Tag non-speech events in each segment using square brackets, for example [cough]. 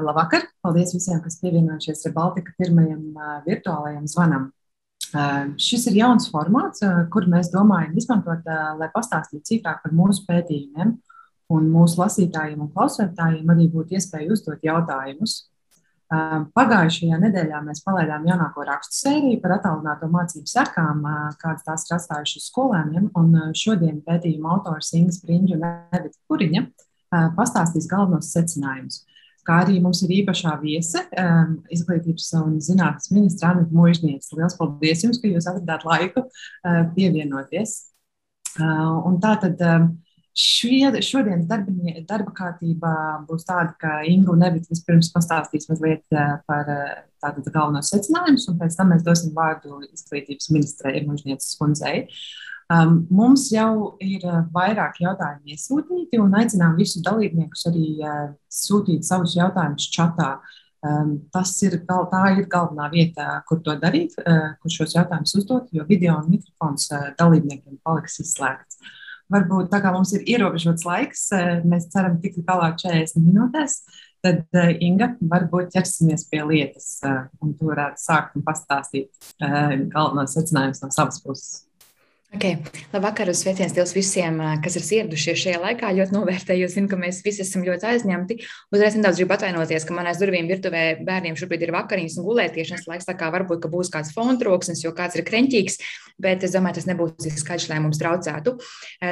Labvakar! Paldies visiem, kas pievienojušies Rebaltika pirmajam virtuālajam zvanam. Šis ir jauns formāts, kur mēs domājam izmantot, lai pastāstītu cīkāk par mūsu pētījumiem. Un mūsu lasītājiem un klausītājiem arī būtu iespēja uzdot jautājumus. Pagājušajā nedēļā mēs palaidām jaunāko rakstu sēriju par attālināto mācību sekām, kādas tās ir atstājušas skolēniem. Un šodien pētījuma autors Inga Spriņģa un Evita Kuriņa pastāstīs galvenos secinājumus kā arī mums ir īpašā viese, um, izglītības un zinātnes ministra Anita Mūžniece. Lielas paldies jums, ka jūs atradāt laiku uh, pievienoties. Uh, un tā tad um, šie, šodienas darba, kārtība būs tāda, ka Inga un Evita vispirms pastāstīs mazliet uh, par uh, tātad galvenos secinājumus, un pēc tam mēs dosim vārdu izglītības ministrei Mūžnieces kundzei. Uh, Um, mums jau ir uh, vairāk jautājumu iesūtīti, un aicinām visus dalībniekus arī uh, sūtīt savus jautājumus čatā. Um, tas ir, tā ir galvenā vieta, kur to darīt, uh, kur šos jautājumus uzdot, jo video un mikrofons uh, dalībniekiem paliks izslēgts. Varbūt tā kā mums ir ierobežots laiks, uh, mēs ceram tikt galā 40 minūtēs, tad uh, Inga, varbūt ķersimies pie lietas, uh, un tu varētu sākt un pastāstīt uh, galvenos secinājumus no savas puses. Okay. Labvakar, sveiciens Dievs visiem, kas ir ieradušies šajā laikā. Ļoti novērtēju, zinu, ka mēs visi esam ļoti aizņemti. Uzreiz nedaudz gribu atvainoties, ka manās durvīm virtuvē bērniem šobrīd ir vakariņas un gulētiešanas laiks. Tā kā varbūt ka būs kāds fontroksnis, jo kāds ir kreņķīgs, bet es domāju, tas nebūs skaļš, lai mums traucētu.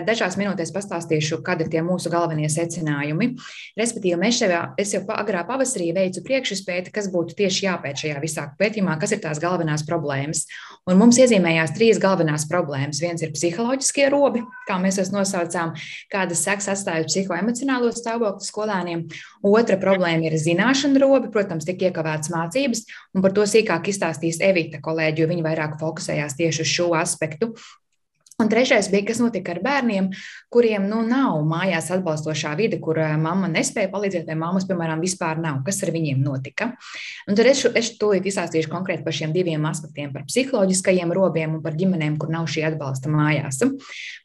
Dažās minūtēs pastāstīšu, kādi ir tie mūsu galvenie secinājumi. Respektīvi, mēs šajā, es jau agrā pavasarī veicu priekšspēti, kas būtu tieši jāpēt šajā visā pētījumā, kas ir tās galvenās problēmas. Un mums iezīmējās trīs galvenās problēmas viens ir psiholoģiskie robi, kā mēs tos nosaucām, kādas sekas atstāja psihoemocionālo stāvokli skolēniem. Otra problēma ir zināšana robi, protams, tik iekavētas mācības, un par to sīkāk izstāstīs Evita kolēģi, jo viņi vairāk fokusējās tieši uz šo aspektu. Un trešais bija, kas notika ar bērniem, kuriem nu, nav mājās atbalstošā vide, kur eh, mamma nespēja palīdzēt, vai mammas, piemēram, vispār nav. Kas ar viņiem notika? Un tad es, es to izstāstīšu konkrēti par šiem diviem aspektiem - par psiholoģiskajiem robiem un par ģimenēm, kur nav šī atbalsta mājās.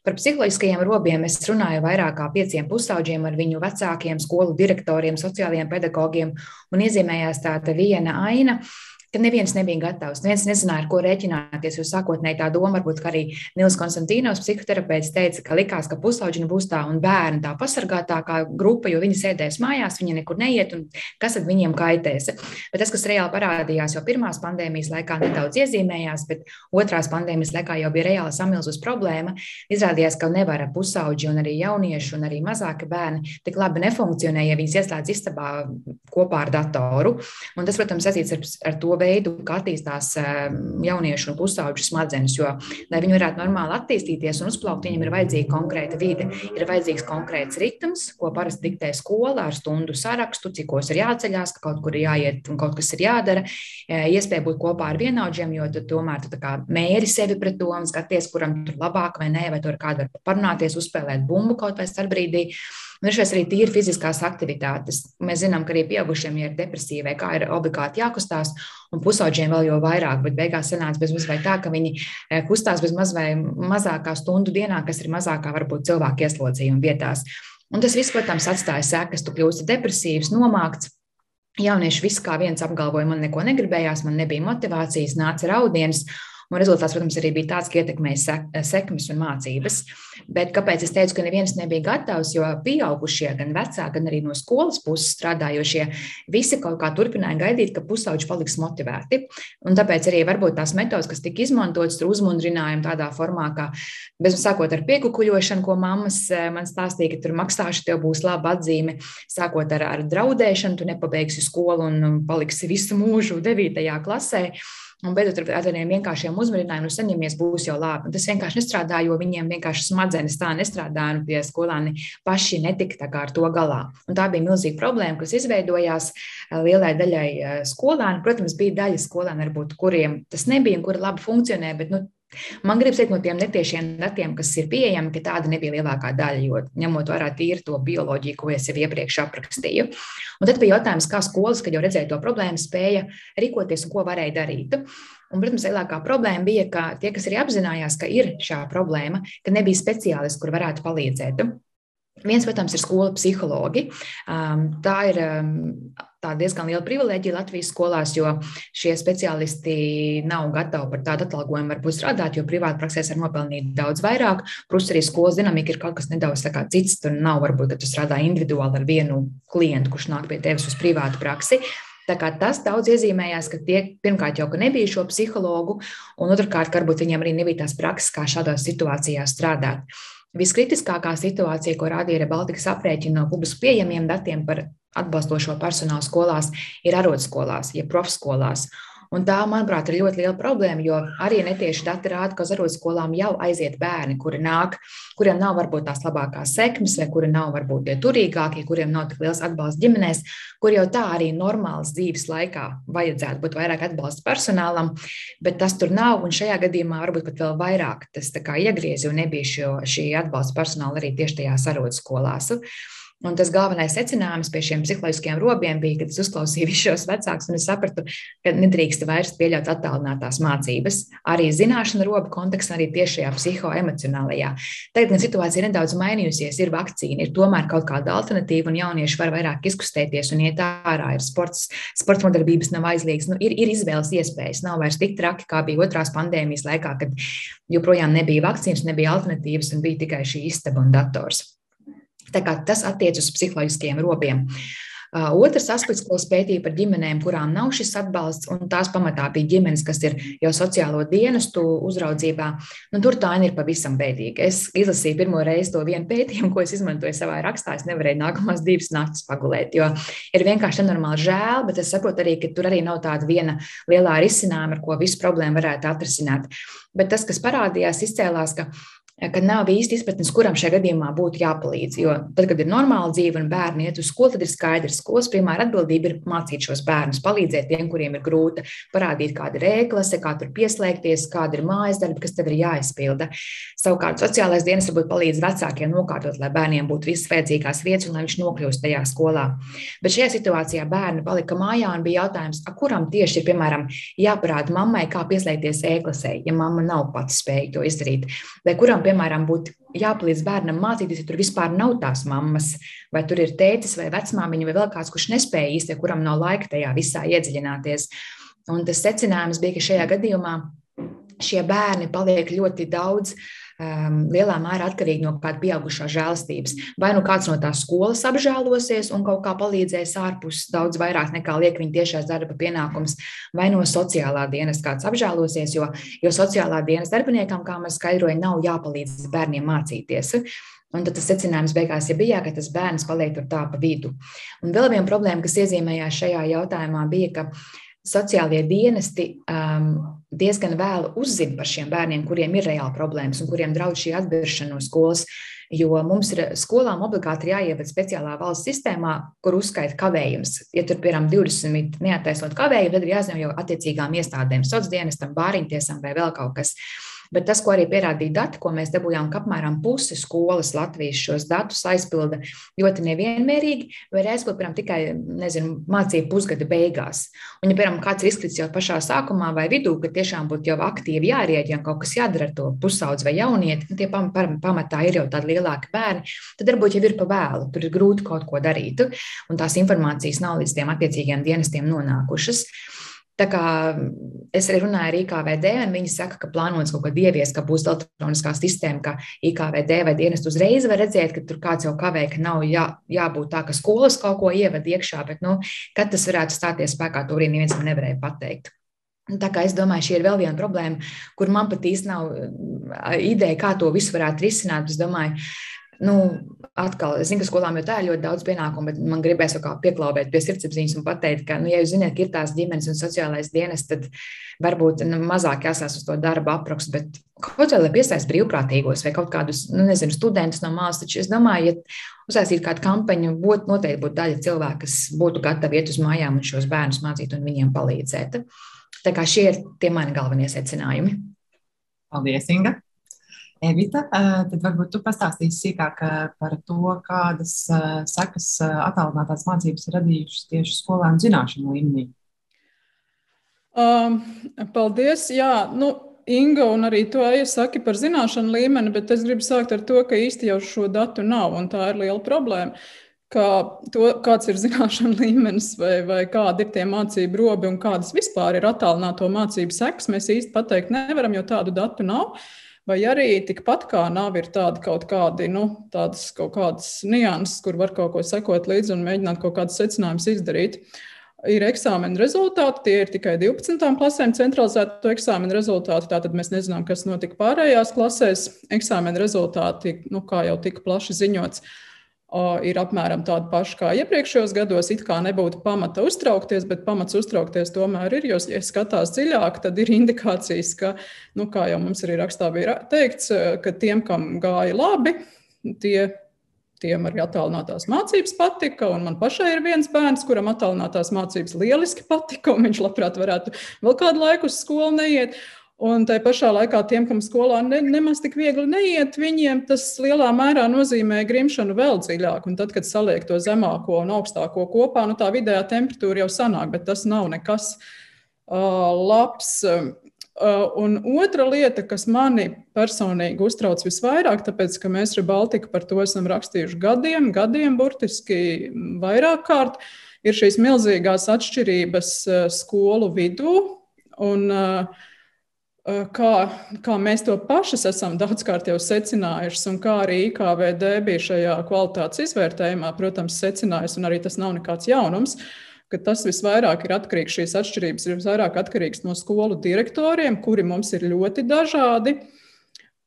Par psiholoģiskajiem robiem es runāju vairāk kā pieciem pusauģiem ar viņu vecākiem, skolu direktoriem, sociālajiem pedagogiem, un iezīmējās tāda viena aina ka neviens nebija gatavs. Neviens nezināja, ar ko rēķināties. Jo sākotnēji tā doma, varbūt arī Nils Konstantīnos, psihoterapeits, teica, ka likās, ka pusauģi būs tā un bērni tā pasargātākā grupa, jo viņi sēdēs mājās, viņi nekur neiet, un kas tad viņiem kaitēs. Bet tas, kas reāli parādījās jau pirmās pandēmijas laikā, nedaudz iezīmējās, bet otrās pandēmijas laikā jau bija reāli samilzus problēma. Izrādījās, ka nevar pusauģi un arī jaunieši un arī mazāki bērni tik labi nefunkcionē, ja viņas ieslēdz istabā kopā ar datoru. Un tas, protams, saistīts ar, ar to veidu, kā attīstās ehm, jauniešu un pusauģu smadzenes. Jo, lai viņi varētu normāli attīstīties un uzplaukt, viņiem ir vajadzīga konkrēta vide, ir vajadzīgs konkrēts ritms, ko parasti diktē skola ar stundu sarakstu, cikos ir jāceļās, ka kaut kur ir jāiet un kaut kas ir jādara. Eh, iespēja būt kopā ar vienaudžiem, jo tu tomēr tu mēri sevi pret to un skaties, kuram tur labāk vai nē, vai tur kādu var parunāties, uzspēlēt bumbu kaut vai starp brīdī. Un ir šīs arī tīri fiziskās aktivitātes. Mēs zinām, ka arī pieaugušiem, ja ir depresija vai kā, ir obligāti jākustās, un pusauģiem vēl jau vairāk, bet beigās sanāca bez mazliet tā, ka viņi eh, kustās bez maz vai mazākā stundu dienā, kas ir mazākā varbūt cilvēku ieslodzījuma vietās. Un tas viss, protams, atstāja sekas, tu kļūsti depresīvs, nomākts. Jaunieši viss kā viens apgalvoja, man neko negribējās, man nebija motivācijas, nāca raudiens. Un rezultāts, protams, arī bija tāds, ka ietekmēja sekmes un mācības. Bet kāpēc es teicu, ka neviens nebija gatavs? Jo pieaugušie, gan vecāki, gan arī no skolas puses strādājošie, visi kaut kā turpināja gaidīt, ka pusauģi paliks motivēti. Un tāpēc arī varbūt tās metodas, kas tika izmantotas, tur uzmundrinājumi tādā formā, kā bez sākot ar piekukuļošanu, ko mammas eh, man stāstīja, ka tur maksāšu, tev būs laba atzīme, sākot ar, ar draudēšanu, tu nepabeigsi skolu un paliksi visu mūžu 9. klasē. Un beidzot ar tādiem vienkāršiem uzmanībiem, nu, saņemies, būs jau labi. Un tas vienkārši nestrādā, jo viņiem vienkārši smadzenes tā nestrādā, un pie skolāni paši netika ar to galā. Un tā bija milzīga problēma, kas izveidojās eh, lielai daļai eh, skolānu. Protams, bija daļa skolānu, varbūt, kuriem tas nebija un kuri labi funkcionē, bet nu, Man gribas teikt, no tiem netiešiem datiem, kas ir pieejami, ka tāda nebija lielākā daļa, jo ņemot vērā tīri to bioloģiju, ko es jau iepriekš aprakstīju. Un tad bija jautājums, kā skolas, kad jau redzēja to problēmu, spēja rīkoties un ko varēja darīt. Un, protams, lielākā problēma bija, ka tie, kas arī apzinājās, ka ir šā problēma, ka nebija speciālisti, kur varētu palīdzēt. Viens, protams, ir skola psihologi. Tā ir tā diezgan liela privilēģija Latvijas skolās, jo šie speciālisti nav gatavi par tādu atalgojumu varbūt strādāt, jo privāti praksēs var nopelnīt daudz vairāk. Protams, arī skolas dinamika ir kaut kas nedaudz cits. Tur nav varbūt, ka tu strādā individuāli ar vienu klientu, kurš nāk pie tevis uz privātu praksi. Tas daudz iezīmējās, ka tie pirmkārt jau nebija šo psihologu, un otrkārt, varbūt viņiem arī nebija tās prakses, kā šādās situācijās strādāt. Viskritiskākā situācija, ko rādīja arī Baltikas aprēķina no publiski pieejamiem datiem par atbalstošo personālu skolās, ir arodskolās, jeb profskolās. Un tā, manuprāt, ir ļoti liela problēma, jo arī netieši dati rāda, ka uz arotskolām jau aiziet bērni, kuri nāk, kuriem nav varbūt tās labākās sekmes, vai kuri nav varbūt tie turīgākie, kuriem nav tik liels atbalsts ģimenēs, kur jau tā arī normālas dzīves laikā vajadzētu būt vairāk atbalsta personālam, bet tas tur nav. Un šajā gadījumā varbūt pat vēl vairāk tas iegriezi, jo nebija šo, šī atbalsta personāla arī tieši tajās arotskolās. Un tas galvenais secinājums pie šiem psiholoģiskiem robiem bija, kad es uzklausīju visus šos vecākus, un sapratu, ka nedrīkst vairs pieļaut attālinātās mācības. Arī zināšanu robu kontekstā, arī tieši šajā psihoemocionālajā. Tagad gan situācija ir nedaudz mainījusies, ir vakcīna, ir tomēr kaut kāda alternatīva, un jaunieši var vairāk izkustēties un iet ārā. Ir sports, sports nodarbības nav aizliegts, nu, ir, ir izvēles iespējas. Nav vairs tik traki, kā bija otrās pandēmijas laikā, kad joprojām nebija vakcīnas, nebija alternatīvas un bija tikai šī istaba un dators. Tas attiecas uz psiholoģiskiem robiem. Otrs aspekts, ko pētīja par ģimenēm, kurām nav šis atbalsts, un tās pamatā bija ģimenes, kas ir jau sociālo dienestu uzraudzībā, nu, tur tā ir pavisam bēdīga. Es izlasīju pirmo reizi to vienu pētījumu, ko es izmantoju savā rakstā. Es nevarēju nākamās divas naktis pagulēt, jo ir vienkārši nenormāli žēl, bet es saprotu arī, ka tur arī nav tāda viena lielā risinājuma, ar ko visu problēmu varētu atrisināt. Bet tas, kas parādījās, izcēlās, ka ka nav īsti izpratnes, kuram šajā gadījumā būtu jāpalīdz. Jo tad, kad ir normāla dzīve un bērni iet uz skolu, tad ir skaidrs, ka skolas primāra atbildība ir mācīt šos bērnus, palīdzēt tiem, kuriem ir grūti, parādīt, kāda ir ēklase, kā tur pieslēgties, kāda ir mājas darba, kas tev ir jāizpilda. Savukārt sociālais dienas varbūt palīdz vecākiem nokārtot, lai bērniem būtu visas vajadzīgās vietas un lai viņš nokļūst tajā skolā. Bet šajā situācijā bērni palika mājā un bija jautājums, kuram tieši ir, piemēram, jāparāda mammai, kā pieslēgties ēklasē, ja mamma nav pati spēja to izdarīt. Vai kuram piemēram, būtu jāpalīdz bērnam mācīties, ja tur vispār nav tās mammas, vai tur ir tētis vai vecmāmiņa vai vēl kāds, kurš nespēja īsti, kuram nav laika tajā visā iedziļināties. Un tas secinājums bija, ka šajā gadījumā šie bērni paliek ļoti daudz um, lielā mērā atkarīgi no kāda pieaugušā žēlastības. Vai nu kāds no tās skolas apžēlosies un kaut kā palīdzēs ārpus daudz vairāk nekā liek viņa tiešais darba pienākums, vai no sociālā dienas kāds apžēlosies, jo, jo sociālā dienas darbiniekam, kā mēs skaidrojam, nav jāpalīdz bērniem mācīties. Un tad tas secinājums beigās ja bija, ka tas bērns paliek tur tā pa vidu. Un vēl viena problēma, kas iezīmējās šajā jautājumā, bija, ka sociālie dienesti um, diezgan vēlu uzzina par šiem bērniem, kuriem ir reāli problēmas un kuriem draudz šī atbiršana no skolas. Jo mums ir skolām obligāti jāievada speciālā valsts sistēmā, kur uzskaita kavējums. Ja tur, piemēram, 20 neataisnot kavējumu, tad ir jāziņo jau attiecīgām iestādēm, sociālajiem dienestam, bāriņtiesam vai vēl kaut kas. Bet tas, ko arī pierādīja dati, ko mēs dabūjām, ka apmēram pusi skolas Latvijas šos datus aizpilda ļoti nevienmērīgi, vai aizpilda piemēram, tikai nezinu, mācību pusgada beigās. Un, ja piemēram, kāds ir izkrits jau pašā sākumā vai vidū, ka tiešām būtu jau aktīvi jārieģē un kaut kas jādara ar to pusaudzi vai jaunieti, nu, tie pam, pam, pamatā ir jau tādi lielāki bērni, tad varbūt jau ir pa vēlu, tur ir grūti kaut ko darīt, un tās informācijas nav līdz tiem attiecīgiem dienestiem nonākušas. Tā kā es arī runāju ar IKVD, un viņi saka, ka plānots kaut kāda ievies, ka būs elektroniskā sistēma, ka IKVD vai dienestu uzreiz var redzēt, ka tur kāds jau kavē, ka nav jā, jābūt tā, ka skolas kaut ko ievada iekšā, bet, nu, kad tas varētu stāties spēkā, to arī neviens man nevarēja pateikt. Tā kā es domāju, šī ir vēl viena problēma, kur man pat īsti nav ideja, kā to visu varētu risināt. Es domāju, Nu, atkal, es zinu, ka skolām jau tā ir ļoti daudz pienākumu, bet man gribēs jau kā pieklauvēt pie sirdsapziņas un pateikt, ka, nu, ja jūs zināt, ka ir tās ģimenes un sociālais dienas, tad varbūt nu, mazāk jāsās uz to darba aprakstu, bet kaut kā, lai piesaist brīvprātīgos vai kaut kādus, nu, nezinu, studentus no malas, taču es domāju, ja uzsāsīt kādu kampaņu, būt, noteikti būtu daļa cilvēku, kas būtu gatavi iet uz mājām un šos bērnus mācīt un viņiem palīdzēt. Tā kā šie ir tie mani galvenie secinājumi. Paldies, Inga! Evita, tad varbūt tu pastāstīsi sīkāk par to, kādas sekas attālinātās mācības ir radījušas tieši skolēnu zināšanu līmenī. Um, paldies! Jā, nu, Inga un arī to ja saki par zināšanu līmeni, bet es gribu sākt ar to, ka īsti jau šo datu nav, un tā ir liela problēma. Kā to, kāds ir [laughs] zināšanu līmenis, vai, vai kādi ir tie mācību robi un kādas vispār ir attālināto mācību sekas, mēs īsti pateikt nevaram, jo tādu datu nav. Vai arī tikpat kā nav, ir tādi kaut kādi, nu, tādas kaut kādas nianses, kur var kaut ko sekot līdzi un mēģināt kaut kādus secinājumus izdarīt. Ir eksāmena rezultāti. Tie ir tikai 12. klasēm centralizēto eksāmena rezultāti. Tātad mēs nezinām, kas notika pārējās klasēs. Eksāmena rezultāti, nu, kā jau tika plaši ziņots, ir apmēram tādi paši kā iepriekšējos gados. It kā nebūtu pamata uztraukties, bet pamats uztraukties tomēr ir. Jo, ja skatās dziļāk, tad ir indikācijas, ka, nu, kā jau mums arī rakstā bija teikts, ka tiem, kam gāja labi, tie Tiem arī attālinātās mācības patika, un man pašai ir viens bērns, kuram attālinātās mācības lieliski patika, un viņš labprāt varētu vēl kādu laiku uz skolu neiet. Un tā pašā laikā tiem, kam skolā ne, nemaz tik viegli neiet, viņiem tas lielā mērā nozīmē grimšanu vēl dziļāk. Un tad, kad saliek to zemāko un augstāko kopā, nu, tā vidējā temperatūra jau sanāk, bet tas nav nekas uh, labs. Uh, un otra lieta, kas mani personīgi uztrauc visvairāk, tāpēc, ka mēs ar Baltiku par to esam rakstījuši gadiem, gadiem, burtiski vairāk kārt, ir šīs milzīgās atšķirības skolu vidū. Un, uh, kā, kā mēs to pašas esam daudzkārt jau secinājuši, un kā arī IKVD bija šajā kvalitātes izvērtējumā, protams, secinājis, un arī tas nav nekāds jaunums. Tas visvairāk ir atkarīgs, šīs atšķirības ir visvairāk atkarīgas no skolu direktoriem, kuri mums ir ļoti dažādi.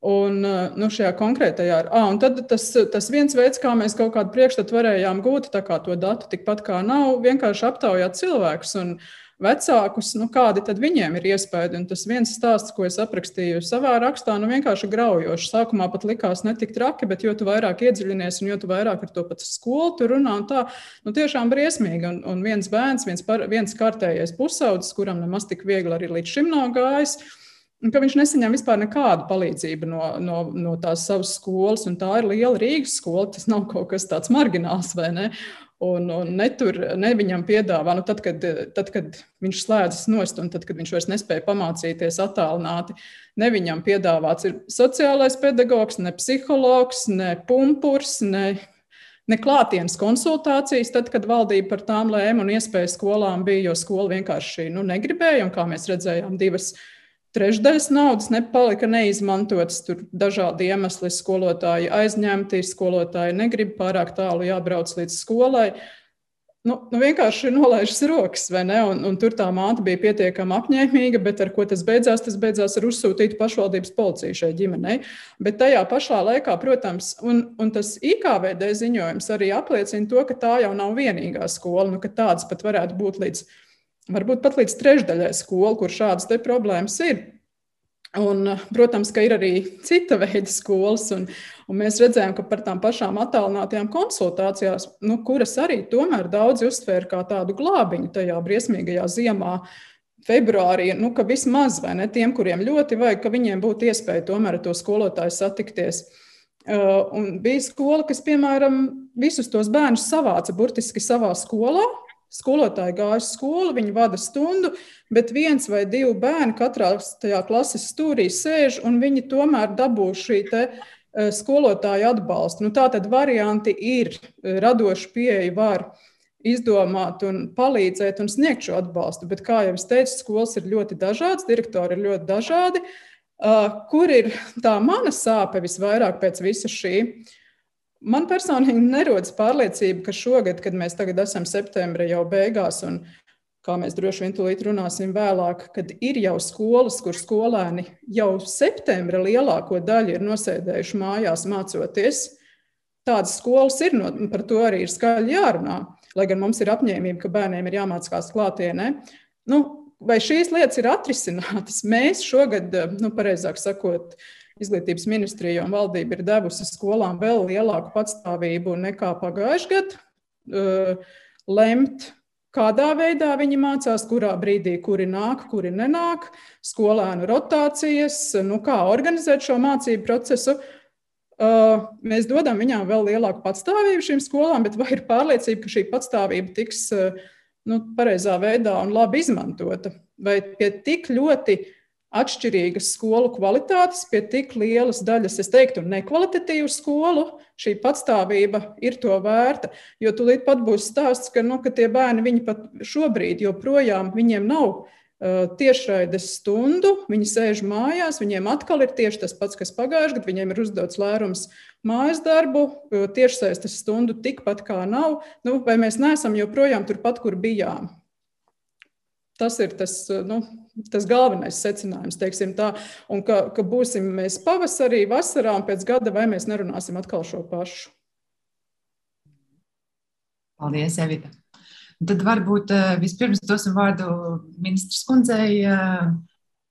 Un, nu, šajā konkrētajā, ah, un tad tas, tas viens veids, kā mēs kaut kādu priekšstatu varējām gūt, tā kā to datu tikpat kā nav, vienkārši aptaujāt cilvēkus. Un, uh, vecākus, nu, kādi tad viņiem ir iespēja. Un tas viens stāsts, ko es aprakstīju savā rakstā, nu, vienkārši graujoši. Sākumā pat likās netik traki, bet jo vairāk iedziļinies un jo vairāk ar to pat skolu tu runā, un tā nu, tiešām briesmīgi. Un, un viens bērns, viens, par, viens kārtējais pusaudzis, kuram nemaz tik viegli arī līdz šim nav gājis. Ka viņš nesaņem vispār nekādu palīdzību no, no, no tās savas skolas, tā ir liela Rīgas skola. Tas nav kaut kas tāds margināls, vai ne? Un, un netur, ne viņam piedāvā, nu, tad, kad, tad, kad viņš slēdzas nost, un tad, kad viņš vairs nespēja pamācīties attālināti, ne viņam piedāvāts ir sociālais pedagogs, ne psihologs, ne pumpurs, ne, ne klātienes konsultācijas, tad, kad valdība par tām lēma un iespēja skolām bija, jo skola vienkārši nu, negribēja, un kā mēs redzējām, divas Trešdaļas naudas nepalika neizmantotas. Tur dažādi iemesli skolotāji aizņemti, skolotāji negrib pārāk tālu jābrauc līdz skolai. Nu, nu vienkārši nolaižas rokas, vai ne? Un, un tur tā māte bija pietiekami apņēmīga, bet ar ko tas beidzās? Tas beidzās ar uzsūtītu pašvaldības policiju šai ģimenei. Bet tajā pašā laikā, protams, un, un tas IKVD ziņojums arī apliecina to, ka tā jau nav vienīgā skola, nu, ka tādas pat varētu būt līdz varbūt pat līdz trešdaļai skolu, kur šādas problēmas ir. Un, protams, ka ir arī cita veida skolas, un, un mēs redzējām, ka par tām pašām attālinātajām konsultācijām, nu, kuras arī tomēr daudzi uztvēra kā tādu glābiņu tajā briesmīgajā ziemā, februārī, nu, ka vismaz ne, tiem, kuriem ļoti vajag, ka viņiem būtu iespēja tomēr ar to skolotāju satikties. Uh, bija skola, kas, piemēram, visus tos bērnus savāca burtiski savā skolā, Skolotāji gāja uz skolu, viņi vada stundu, bet viens vai divi bērni katrā tajā klases stūrī sēž, un viņi tomēr dabū šī eh, skolotāja atbalstu. Nu, tā tad varianti ir, eh, radoši pieeja var izdomāt un palīdzēt un sniegt šo atbalstu. Bet, kā jau es teicu, skolas ir ļoti dažādas, direktori ir ļoti dažādi. Uh, kur ir tā mana sāpe visvairāk pēc visa šī? Man personīgi nerodas pārliecība, ka šogad, kad mēs tagad esam septembrī jau beigās, un kā mēs droši vien tūlīt runāsim vēlāk, kad ir jau skolas, kur skolēni jau septembra lielāko daļu ir nosēdējuši mājās mācoties. Tādas skolas ir, no, par to arī ir skaļi jārunā. Lai gan mums ir apņēmība, ka bērniem ir jāmācās klātienē. Nu, vai šīs lietas ir atrisinātas? Mēs šogad, nu, pareizāk sakot, uh, Izglītības ministrija un valdība ir devusi skolām vēl lielāku patstāvību nekā pagājušajā gadā. Uh, lemt, kādā veidā viņi mācās, kurā brīdī, kuri nāk, kuri nenāk, skolēnu rotācijas, nu, kā organizēt šo mācību procesu. Uh, mēs dodam viņām vēl lielāku patstāvību šīm skolām, bet vai ir pārliecība, ka šī patstāvība tiks uh, nu, pareizā veidā un labi izmantota? Vai pie tik ļoti atšķirīgas skolu kvalitātes pie tik lielas daļas, es teiktu, nekvalitatīvu skolu, šī patstāvība ir to vērta. Jo tūlīt pat būs stāsts, ka, nu, ka tie bērni, viņi pat šobrīd joprojām viņiem nav uh, tiešraides stundu, viņi sēž mājās, viņiem atkal ir tieši tas pats, kas pagājušajā gadā, viņiem ir uzdots lērums mājas darbu, uh, tiešsaistes stundu tikpat kā nav, nu, vai mēs neesam joprojām turpat, kur bijām. Tas ir tas, nu, tas galvenais secinājums, teiksim tā, un ka, ka būsim mēs pavasarī, vasarā un pēc gada, vai mēs nerunāsim atkal šo pašu. Paldies, Evita. Tad varbūt eh, vispirms dosim vārdu ministrs kundzei, eh,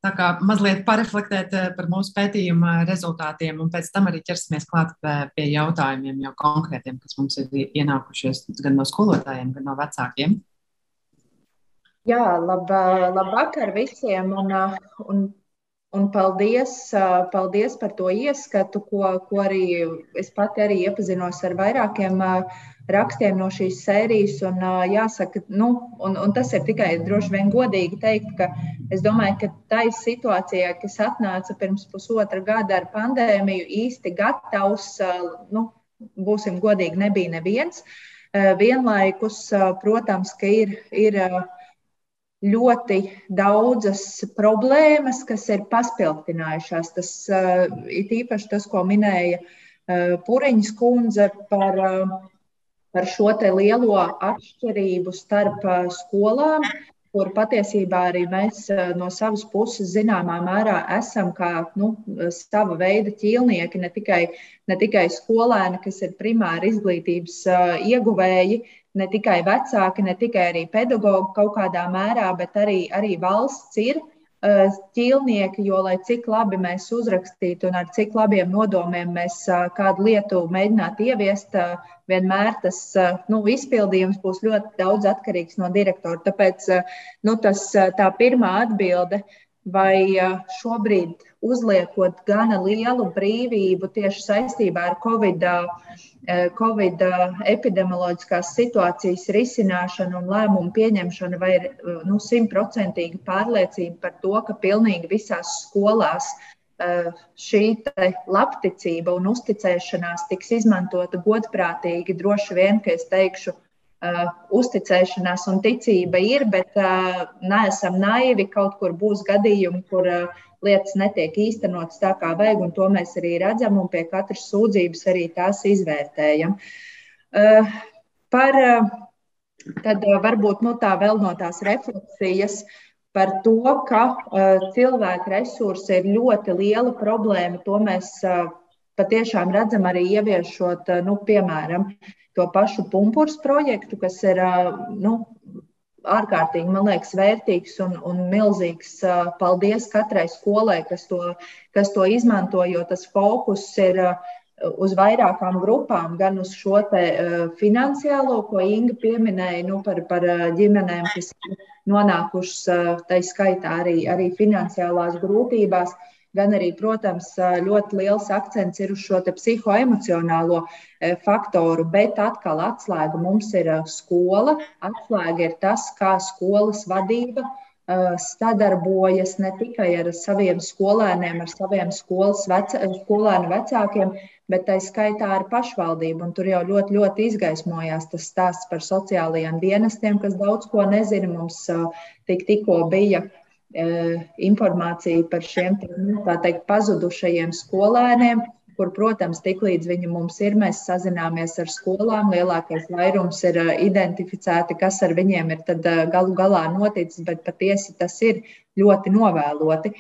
tā kā mazliet pareflektēt eh, par mūsu pētījuma rezultātiem, un pēc tam arī ķersimies klāt pie jautājumiem jau konkrētiem, kas mums ir ienākušies gan no skolotājiem, gan no vecākiem. Jā, lab, labvakar visiem un, un, un paldies, paldies par to ieskatu, ko, ko arī es pati arī iepazinos ar vairākiem rakstiem no šīs sērijas. Un, jāsaka, nu, un, un tas ir tikai droši vien godīgi teikt, ka es domāju, ka tai situācijā, kas atnāca pirms pusotra gada ar pandēmiju, īsti gatavs, nu, būsim godīgi, nebija neviens. Vienlaikus, protams, ka ir, ir ļoti daudzas problēmas, kas ir paspildinājušās. Tas ir īpaši tas, ko minēja Puriņas kundze par, par šo lielo atšķirību starp skolām, kur patiesībā arī mēs no savas puses zināmā mērā esam kā nu, sava veida ķīlnieki, ne tikai, ne tikai skolēni, kas ir primāri izglītības ieguvēji, ne tikai vecāki, ne tikai arī pedagogi kaut kādā mērā, bet arī, arī valsts ir uh, ķīlnieki, jo lai cik labi mēs uzrakstītu un ar cik labiem nodomiem mēs uh, kādu lietu mēģinātu ieviest, uh, vienmēr tas nu, izpildījums būs ļoti daudz atkarīgs no direktora. Tāpēc nu, tas, tā pirmā atbilde, vai šobrīd uzliekot gana lielu brīvību tieši saistībā ar Covid Covid epidemioloģiskās situācijas risināšanu un lēmumu pieņemšanu, vai ir nu, simtprocentīga pārliecība par to, ka pilnīgi visās skolās šī labticība un uzticēšanās tiks izmantota godprātīgi. Droši vien, ka es teikšu, uzticēšanās un ticība ir, bet neesam naivi. Kaut kur būs gadījumi, kur lietas netiek īstenotas tā, kā vajag, un to mēs arī redzam, un pie katras sūdzības arī tās izvērtējam. Eh, par, eh, tad eh, varbūt nu, tā vēl no tās refleksijas par to, ka cilvēku resursi ir ļoti liela problēma. To mēs patiešām redzam arī ieviešot, nu, piemēram, to pašu pumpurs projektu, kas ir nu, ārkārtīgi, man liekas, vērtīgs un, un milzīgs paldies katrai skolai, kas to, kas to izmanto, jo tas fokus ir uz vairākām grupām, gan uz šo finansiālo, ko Inga pieminēja, nu, par, par ģimenēm, kas ir nonākušas, tā skaitā arī, arī finansiālās grūtībās gan arī, protams, ļoti liels akcents ir uz šo psihoemocionālo faktoru, bet atkal atslēga mums ir skola. Atslēga ir tas, kā skolas vadība sadarbojas ne tikai ar saviem skolēniem, ar saviem skolas vecā, skolēnu vecākiem, bet tā skaitā ar pašvaldību. Un tur jau ļoti, ļoti izgaismojās tas stāsts par sociālajiem dienestiem, kas daudz ko nezina. Mums tik, tikko bija informāciju par šiem nu, teikt, pazudušajiem skolēniem, kur, protams, tiklīdz viņi mums ir, mēs sazināmies ar skolām. Lielākais vairums ir identificēti, kas ar viņiem ir galu galā noticis, bet patiesi tas ir ļoti novēloti.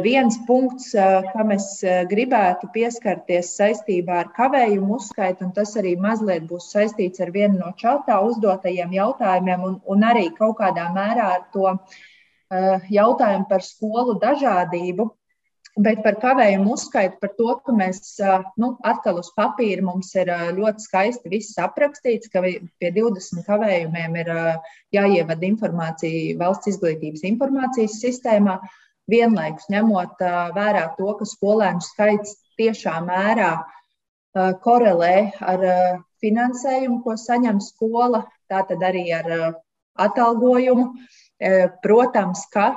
Viens punkts, kam es gribētu pieskarties saistībā ar kavējumu uzskaitu, un tas arī mazliet būs saistīts ar vienu no čatā uzdotajiem jautājumiem, un, un arī kaut kādā mērā ar to Eh, jautājumu par skolu dažādību. Bet par kavējumu uzskaitu, par to, ka mēs eh, nu, atkal uz papīra mums ir eh, ļoti skaisti viss aprakstīts, ka pie 20 kavējumiem ir jāievada informācija valsts izglītības informācijas sistēmā. Vienlaikus ņemot vērā to, ka skolēnu skaits tiešā mērā korelē ar finansējumu, ko saņem skola, tātad arī ar atalgojumu. Protams, ka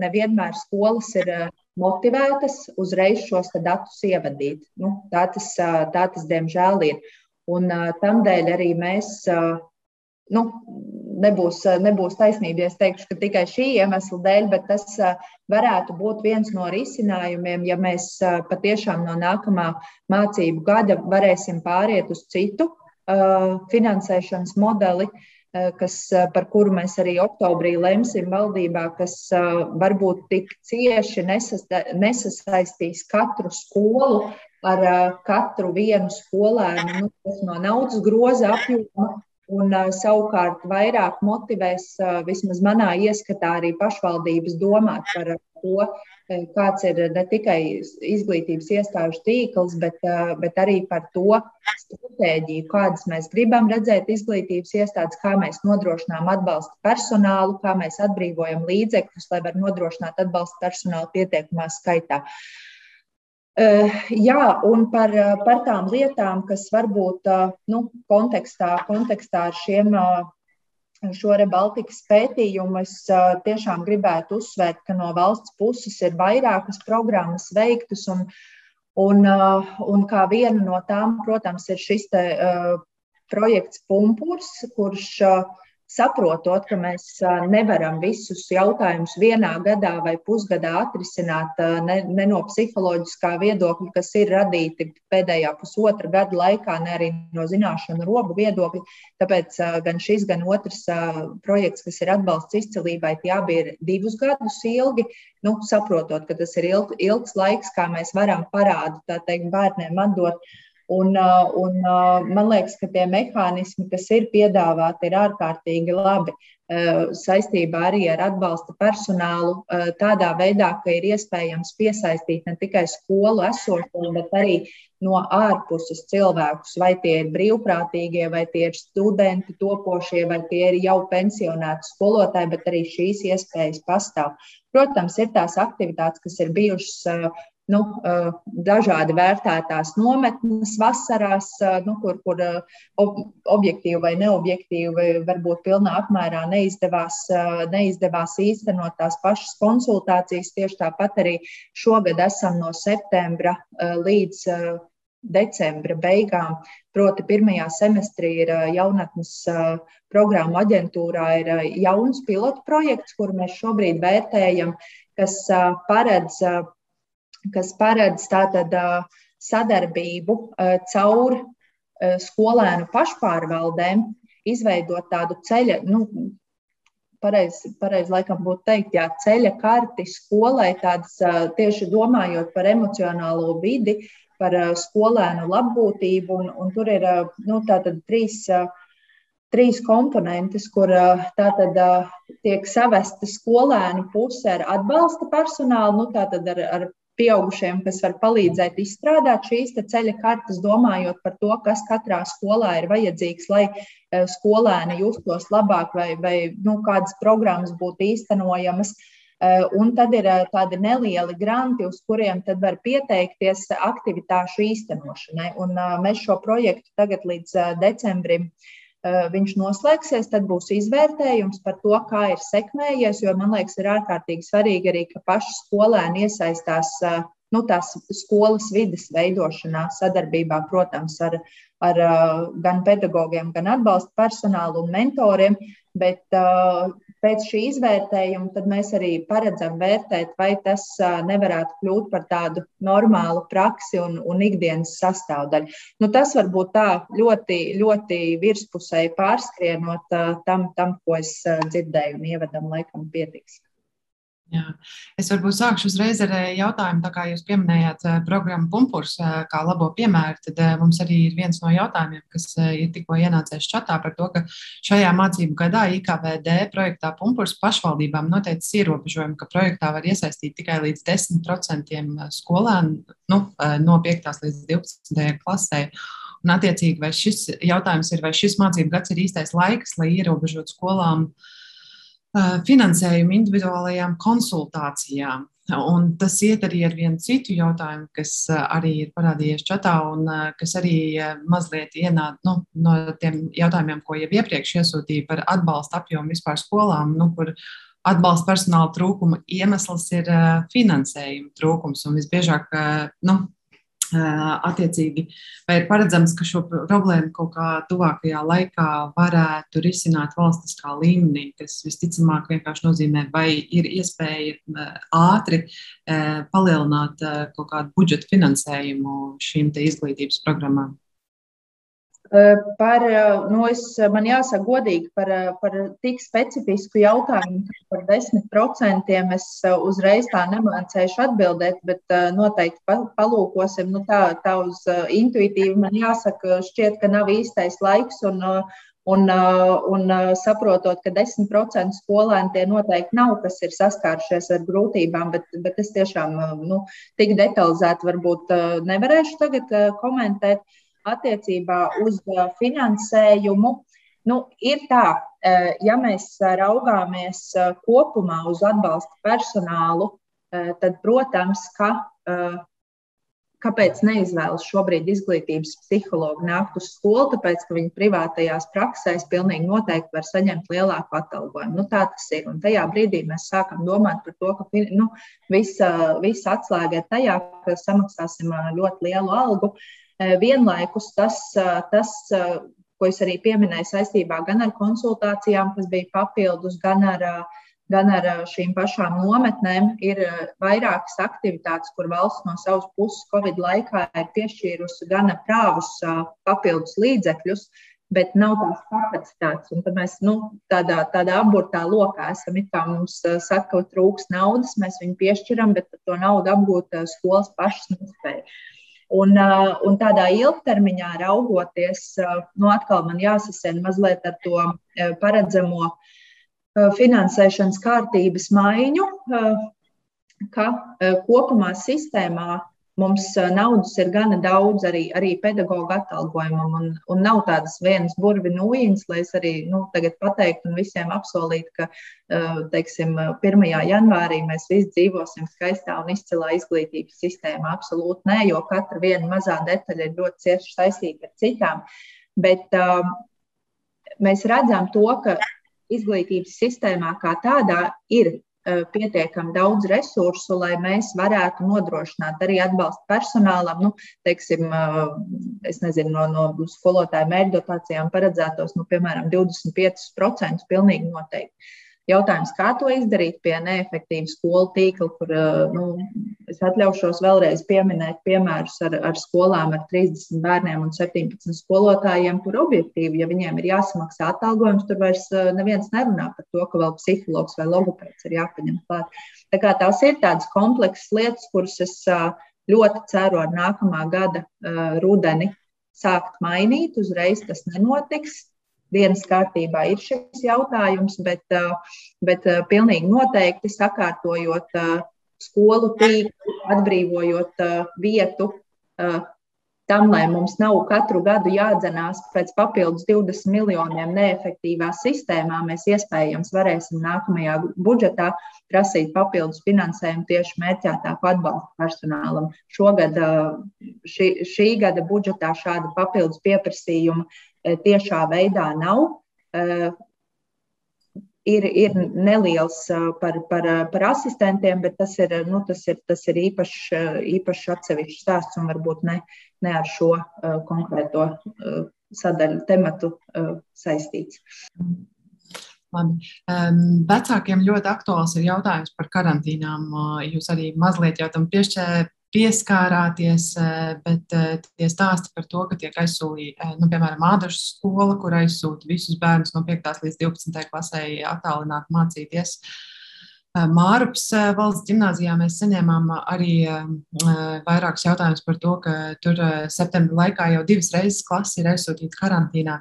nevienmēr skolas ir motivētas uzreiz šos datus ievadīt. Nu, tā, tas, tā tas, diemžēl, ir. Un tamdēļ arī mēs nu, nebūs, nebūs taisnība, ja es teikšu, ka tikai šī iemesla dēļ, bet tas varētu būt viens no risinājumiem, ja mēs patiešām no nākamā mācību gada varēsim pāriet uz citu finansēšanas modeli, uh, kas, par kuru mēs arī oktobrī lemsim valdībā, kas uh, varbūt tik cieši nesas, nesasaistīs katru skolu ar katru vienu skolēnu. Nu, no naudas groza apjoma Un savukārt vairāk motivēs, vismaz manā ieskatā, arī pašvaldības domāt par to, kāds ir ne tikai izglītības iestāžu tīkls, bet, uh, bet arī par to stratēģiju, kādas mēs gribam redzēt izglītības iestādes, kā mēs nodrošinām atbalstu personālu, kā mēs atbrīvojam līdzekļus, lai var nodrošināt atbalstu personālu pietiekamā skaitā. Uh, jā, un par, eh, par tām lietām, kas varbūt nu, kontekstā, kontekstā ar šiem šo Baltikas pētījumu es tiešām gribētu uzsvērt, ka no valsts puses ir vairākas programmas veiktas, un, un, un kā viena no tām, protams, ir šis te, projekts Pumpurs, kurš uh, saprotot, ka mēs nevaram visus jautājumus vienā gadā vai pusgadā atrisināt ne, ne no psiholoģiskā viedokļa, kas ir radīti pēdējā pusotra gada laikā, ne arī no zināšanu robu viedokļa. Tāpēc gan šis, gan otrs projekts, kas ir atbalsts izcelībai, tie abi ir divus gadus ilgi. Nu, saprotot, ka tas ir ilg, ilgs laiks, kā mēs varam parādu teikt, bērniem atdot Un, uh, un uh, man liekas, ka tie mehānismi, kas ir piedāvāti, ir ārkārtīgi labi uh, saistībā arī ar atbalsta personālu. Tādā veidā, ka ir iespējams piesaistīt ne tikai skolu esošo, bet arī no ārpuses cilvēkus, vai tie ir brīvprātīgie, vai tie ir studenti, topošie, vai tie ir jau pensionēti skolotāji, bet arī šīs iespējas pastāv. Protams, ir tās aktivitātes, kas ir bijušas nu, eh, dažādi vērtētās nometnes vasarās, eh, nu, kur, kur eh, objektīvi vai neobjektīvi, varbūt pilnā apmērā neizdevās, neizdevās īstenot tās pašas konsultācijas. Tieši tāpat arī šogad esam no septembra līdz decembra beigām. Proti, pirmajā semestrī ir jaunatnes programmu aģentūrā ir jauns pilotu projekts, kuru mēs šobrīd vērtējam, kas paredz kas paredz tātad sadarbību caur skolēnu pašpārvaldēm, izveidot tādu ceļa, nu, pareizi, pareiz, laikam būtu teikt, jā, ceļa karti skolai, tādas tieši domājot par emocionālo vidi, par skolēnu labbūtību, un, un tur ir nu, tātad trīs. Trīs komponentes, kur tātad tiek savesta skolēnu puse ar atbalsta personālu, nu, tātad ar, ar pieaugušiem, kas var palīdzēt izstrādāt šīs ceļa kartes, domājot par to, kas katrā skolā ir vajadzīgs, lai e, skolēni justos labāk vai, vai nu, kādas programmas būtu īstenojamas. E, un tad ir e, tādi nelieli granti, uz kuriem var pieteikties aktivitāšu īstenošanai. Un mēs šo projektu tagad līdz decembrim uh, Eh, viņš noslēgsies, tad būs izvērtējums par to, kā ir sekmējies. Jo man liekas, ir ārkārtīgi svarīgi arī, ka paši skolēni iesaistās nu, tās skolas vidas veidošanā, sadarbībā, protams, ar, ar gan pedagogiem, gan atbalsta personālu un mentoriem. Bet pēc šī izvērtējuma mēs arī paredzam vērtēt, vai tas nevarētu kļūt par tādu normālu praksi un, un ikdienas sastāvdaļu. Nu, tas varbūt tā ļoti, ļoti virspusēji pārskrienot tam, tam, ko es dzirdēju, un ievadam laikam pietiks. Jā. Es varbūt sākšu uzreiz ar eh, jautājumu, tā kā jūs pieminējāt eh, programmu Punkurs eh, kā labo piemēru, tad mums arī ir viens no jautājumiem, kas ir tikko ienācies čatā par to, ka šajā mācību gadā IKVD projektā Punkurs pašvaldībām noteicis ierobežojumu, ka projektā var iesaistīt tikai līdz 10% skolēnu nu, no 5. līdz 12. klasē. Un, attiecīgi, vai šis jautājums ir, vai šis mācību gads ir īstais laiks, lai ierobežotu skolām uh, finansējumu individuālajām konsultācijām. Un tas iet arī ar vienu citu jautājumu, kas arī ir parādījies čatā, un kas arī mazliet ienāk nu, no tiem jautājumiem, ko jau iepriekš iesūtīja par atbalsta apjomu vispār skolām, nu, kur atbalsta personāla trūkuma iemesls ir finansējuma trūkums. Un visbiežāk, nu, Attiecīgi, vai ir paredzams, ka šo problēmu kaut kā tuvākajā laikā varētu risināt valstiskā līmenī, kas visticamāk vienkārši nozīmē, vai ir iespēja ātri palielināt kaut kādu budžeta finansējumu šīm izglītības programmām? Par, nu es, man jāsaka godīgi par, par tik specifisku jautājumu, par 10% es uzreiz tā nemācēšu atbildēt, bet noteikti palūkosim. Nu tā, tā uz intuitīvi man jāsaka, šķiet, ka nav īstais laiks un, un, un saprotot, ka 10% skolēni tie noteikti nav, kas ir saskārušies ar grūtībām, bet, bet es tiešām nu, tik detalizēti varbūt nevarēšu tagad komentēt attiecībā uz uh, finansējumu. Nu, ir tā, uh, ja mēs raugāmies uh, kopumā uz atbalsta personālu, tad, protams, ka kāpēc neizvēlas šobrīd izglītības psihologu nākt uz skolu, tāpēc, ka viņi privātajās praksēs pilnīgi noteikti var saņemt lielāku atalgojumu. Nu, tā tas ir. Un tajā brīdī mēs sākam domāt par to, ka nu, visa, visa atslēga ir tajā, ka samaksāsim ļoti lielu algu. Uh, vienlaikus tas, tas, ko es arī pieminēju saistībā gan ar konsultācijām, kas bija papildus, gan ar, gan ar šīm pašām nometnēm, ir vairākas aktivitātes, kur valsts no savas puses Covid laikā ir piešķīrusi gan prāvus papildus līdzekļus, bet nav tās kapacitātes. Un tad mēs nu, tādā, tādā apburtā lokā esam. It kā mums saka, ka trūks naudas, mēs viņu piešķiram, bet to naudu apgūt skolas pašas nespēja. Un, un tādā ilgtermiņā raugoties, nu atkal man jāsasien mazliet ar to paredzamo finansēšanas kārtības maiņu, ka kopumā sistēmā Mums naudas ir gana daudz arī, arī pedagoģa atalgojumam, un, un nav tādas vienas burvi nūjiņas, lai es arī nu, tagad pateiktu un visiem apsolītu, ka, teiksim, 1. janvārī mēs visi dzīvosim skaistā un izcilā izglītības sistēmā. Absolūti nē, jo katra viena mazā detaļa ir ļoti cieši saistīta ar citām. Bet um, mēs redzam to, ka izglītības sistēmā kā tādā ir pietiekami daudz resursu, lai mēs varētu nodrošināt arī atbalstu personālam. Nu, teiksim, eh, es nezinu, no, no skolotāju mērķdotācijām paredzētos, nu, piemēram, 25% pilnīgi noteikti. Jautājums, kā to izdarīt pie neefektīva skolu tīkla, kur nu, es atļaušos vēlreiz pieminēt piemērus ar, ar skolām ar 30 bērniem un 17 skolotājiem, kur objektīvi, ja viņiem ir jāsamaksā atalgojums, tur vairs neviens nerunā par to, ka vēl psihologs vai logopēds ir jāpaņem klāt. Tā kā tās ir tādas kompleksas lietas, kuras es ļoti ceru ar nākamā gada rudeni sākt mainīt. Uzreiz tas nenotiks dienas kārtībā ir šis jautājums, bet, uh, bet uh, pilnīgi noteikti sakārtojot uh, skolu tīklu, atbrīvojot vietu tam, lai mums nav katru gadu jādzenās pēc papildus 20 miljoniem neefektīvā sistēmā, mēs iespējams varēsim nākamajā budžetā prasīt papildus finansējumu tieši mērķētāku atbalstu personālam. Šogad, šī, šī gada budžetā šāda papildus pieprasījuma Eh, tiešā veidā nav. Eh, ir, ir neliels eh, par, par, par asistentiem, bet tas ir, nu, tas ir, tas ir īpašs, īpašs atsevišķs stāsts un varbūt ne, ne ar šo konkrēto sadaļu tematu saistīts. Labi. Um, vecākiem ļoti aktuāls ir jautājums par karantīnām. Jūs arī mazliet jau tam piešķērat pieskārāties, eh, bet eh, tie stāsti par to, ka tiek aizsūtīta, eh, nu, piemēram, Ādašu skola, kur aizsūta visus bērnus no 5. līdz 12. klasē attālināt mācīties. Mārups valsts gimnājā mēs saņēmām arī vairākus jautājumus par to, ka tur septembra laikā jau divas reizes klase ir aizsūtīta karantīnā.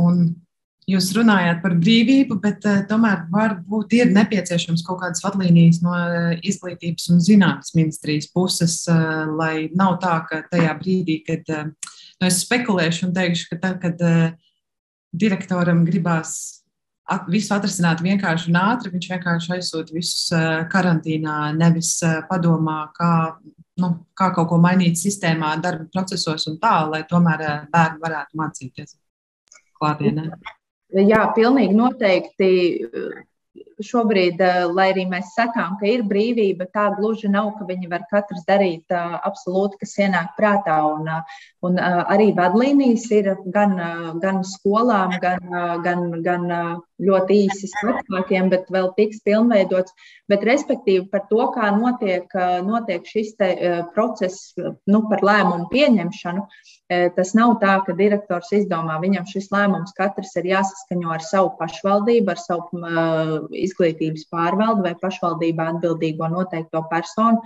Un Jūs runājāt par brīvību, bet uh, tomēr varbūt ir nepieciešams kaut kādas vadlīnijas no uh, izglītības un zinātnes ministrijas puses, uh, lai nav tā, ka tajā brīdī, kad nu es spekulēšu un teikšu, ka tad, kad direktoram gribās visu atrisināt vienkārši un ātri. Viņš vienkārši aizsūta visus karantīnā, nevis padomā, kā, nu, kā kaut ko mainīt sistēmā, darba procesos un tā, lai tomēr bērni varētu mācīties klātienē. Jā, pilnīgi noteikti šobrīd, eh, lai arī mēs sakām, ka ir brīvība, tā gluži nav, ka viņi var katrs darīt uh, absolūti, kas ienāk prātā. Un, uh, un uh, arī vadlīnijas ir gan, gan skolām, gan, gan, gan ļoti īsi vecākiem, bet vēl tiks pilnveidots. Bet, respektīvi, par to, kā notiek, notiek šis process nu, par lēmumu pieņemšanu, tas nav tā, ka direktors izdomā, viņam šis lēmums katrs ir jāsaskaņo ar savu pašvaldību, ar savu izglītības pārvaldu vai pašvaldībā atbildīgo noteikto personu.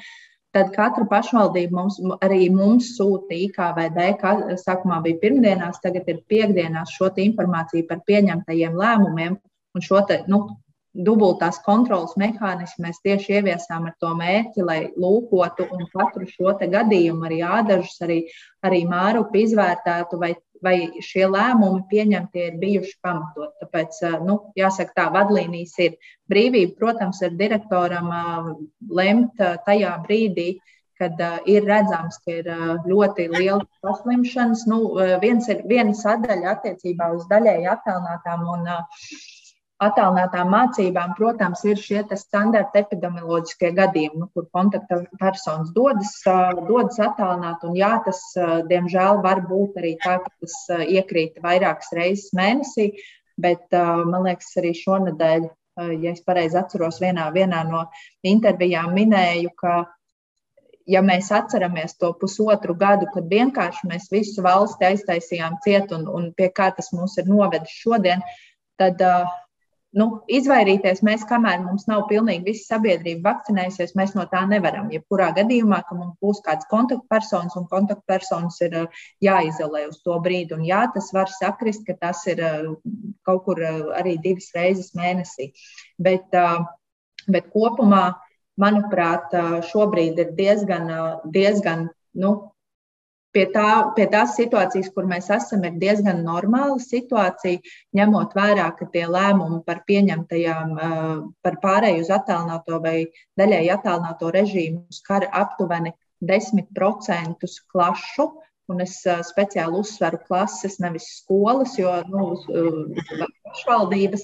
Tad katra pašvaldība mums, arī mums sūta IKVD, kā sākumā bija pirmdienās, tagad ir piekdienās šo informāciju par pieņemtajiem lēmumiem un šo te, nu, dubultās kontrolas mehānismu mēs tieši ieviesām ar to mērķi, lai lūkotu un katru šo gadījumu, arī ādažus, arī, arī mārupi izvērtētu, vai vai šie lēmumi pieņemtie ir bijuši pamatot. Tāpēc, nu, jāsaka, tā vadlīnijas ir brīvība, protams, ir direktoram lemt tajā brīdī, kad uh, ir redzams, ka ir uh, ļoti liela paslimšanas. Nu, viens ir viena sadaļa attiecībā uz daļēji attēlinātām un uh, Attālinātām mācībām, protams, ir šie standarta epidemioloģiskie gadījumi, nu, kur kontakta personas dodas, dodas attālināt. Un, jā, tas, diemžēl, var būt arī tā, ka tas iekrīt vairākas reizes mēnesī, bet man liekas, arī šonadēļ, ja es pareizi atceros, vienā, vienā no intervijām minēju, ka ja mēs atceramies to pusotru gadu, kad vienkārši mēs visu valsti aiztaisījām ciet un, un pie kā tas mūs ir novedis šodien, tad uh, nu, izvairīties mēs, kamēr mums nav pilnīgi visa sabiedrība vakcinējusies, mēs no tā nevaram. Jebkurā gadījumā, ka mums būs kāds kontaktpersonas un kontaktpersonas ir uh, jāizolē uz to brīdi. Un jā, tas var sakrist, ka tas ir uh, kaut kur uh, arī divas reizes mēnesī. Bet, bet kopumā, manuprāt, šobrīd ir diezgan, diezgan nu, pie, tā, pie tās situācijas, kur mēs esam, ir diezgan normāla situācija, ņemot vērā, ka tie lēmumi par pieņemtajām, par pārēju uz attālināto vai daļēji attālināto režīmu skar aptuveni 10% klašu. Un es speciāli uzsveru klases, nevis skolas, jo nu, pašvaldības.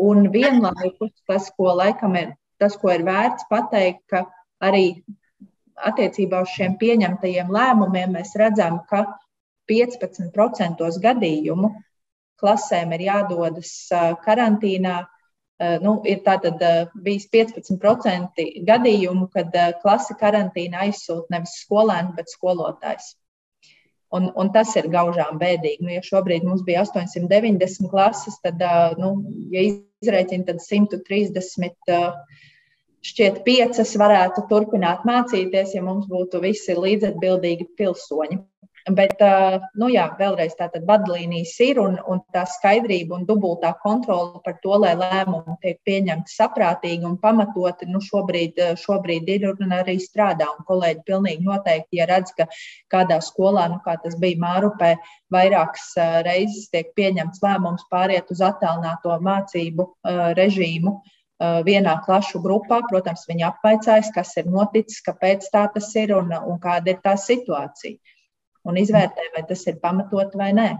Un vienlaikus tas, ko laikam ir, tas, ko ir vērts pateikt, ka arī attiecībā uz šiem pieņemtajiem lēmumiem mēs redzam, ka 15% gadījumu klasēm ir jādodas karantīnā. Nu, ir tātad bijis 15% gadījumu, kad klasi karantīna aizsūta nevis skolēnu, bet skolotājs. Un, un tas ir gaužām bēdīgi. Nu, ja šobrīd mums bija 890 klases, tad, nu, ja izreikina, tad 130 šķiet, piecas varētu turpināt mācīties, ja mums būtu visi līdzatbildīgi pilsoņi. Bet, nu jā, vēlreiz tātad vadlīnijas ir un, un tā skaidrība un dubultā kontrola par to, lai lēmumi tiek pieņemti saprātīgi un pamatoti, nu šobrīd, šobrīd ir un arī strādā. Un kolēģi pilnīgi noteikti, ja redz, ka kādā skolā, nu kā tas bija Mārupē, vairākas reizes tiek pieņemts lēmums pāriet uz attālināto mācību režīmu, Uh, vienā klašu grupā. Protams, viņi apvaicājas, kas ir noticis, kāpēc tā tas ir un, un kāda ir tā situācija. Un izvērtē, vai tas ir pamatot vai nē.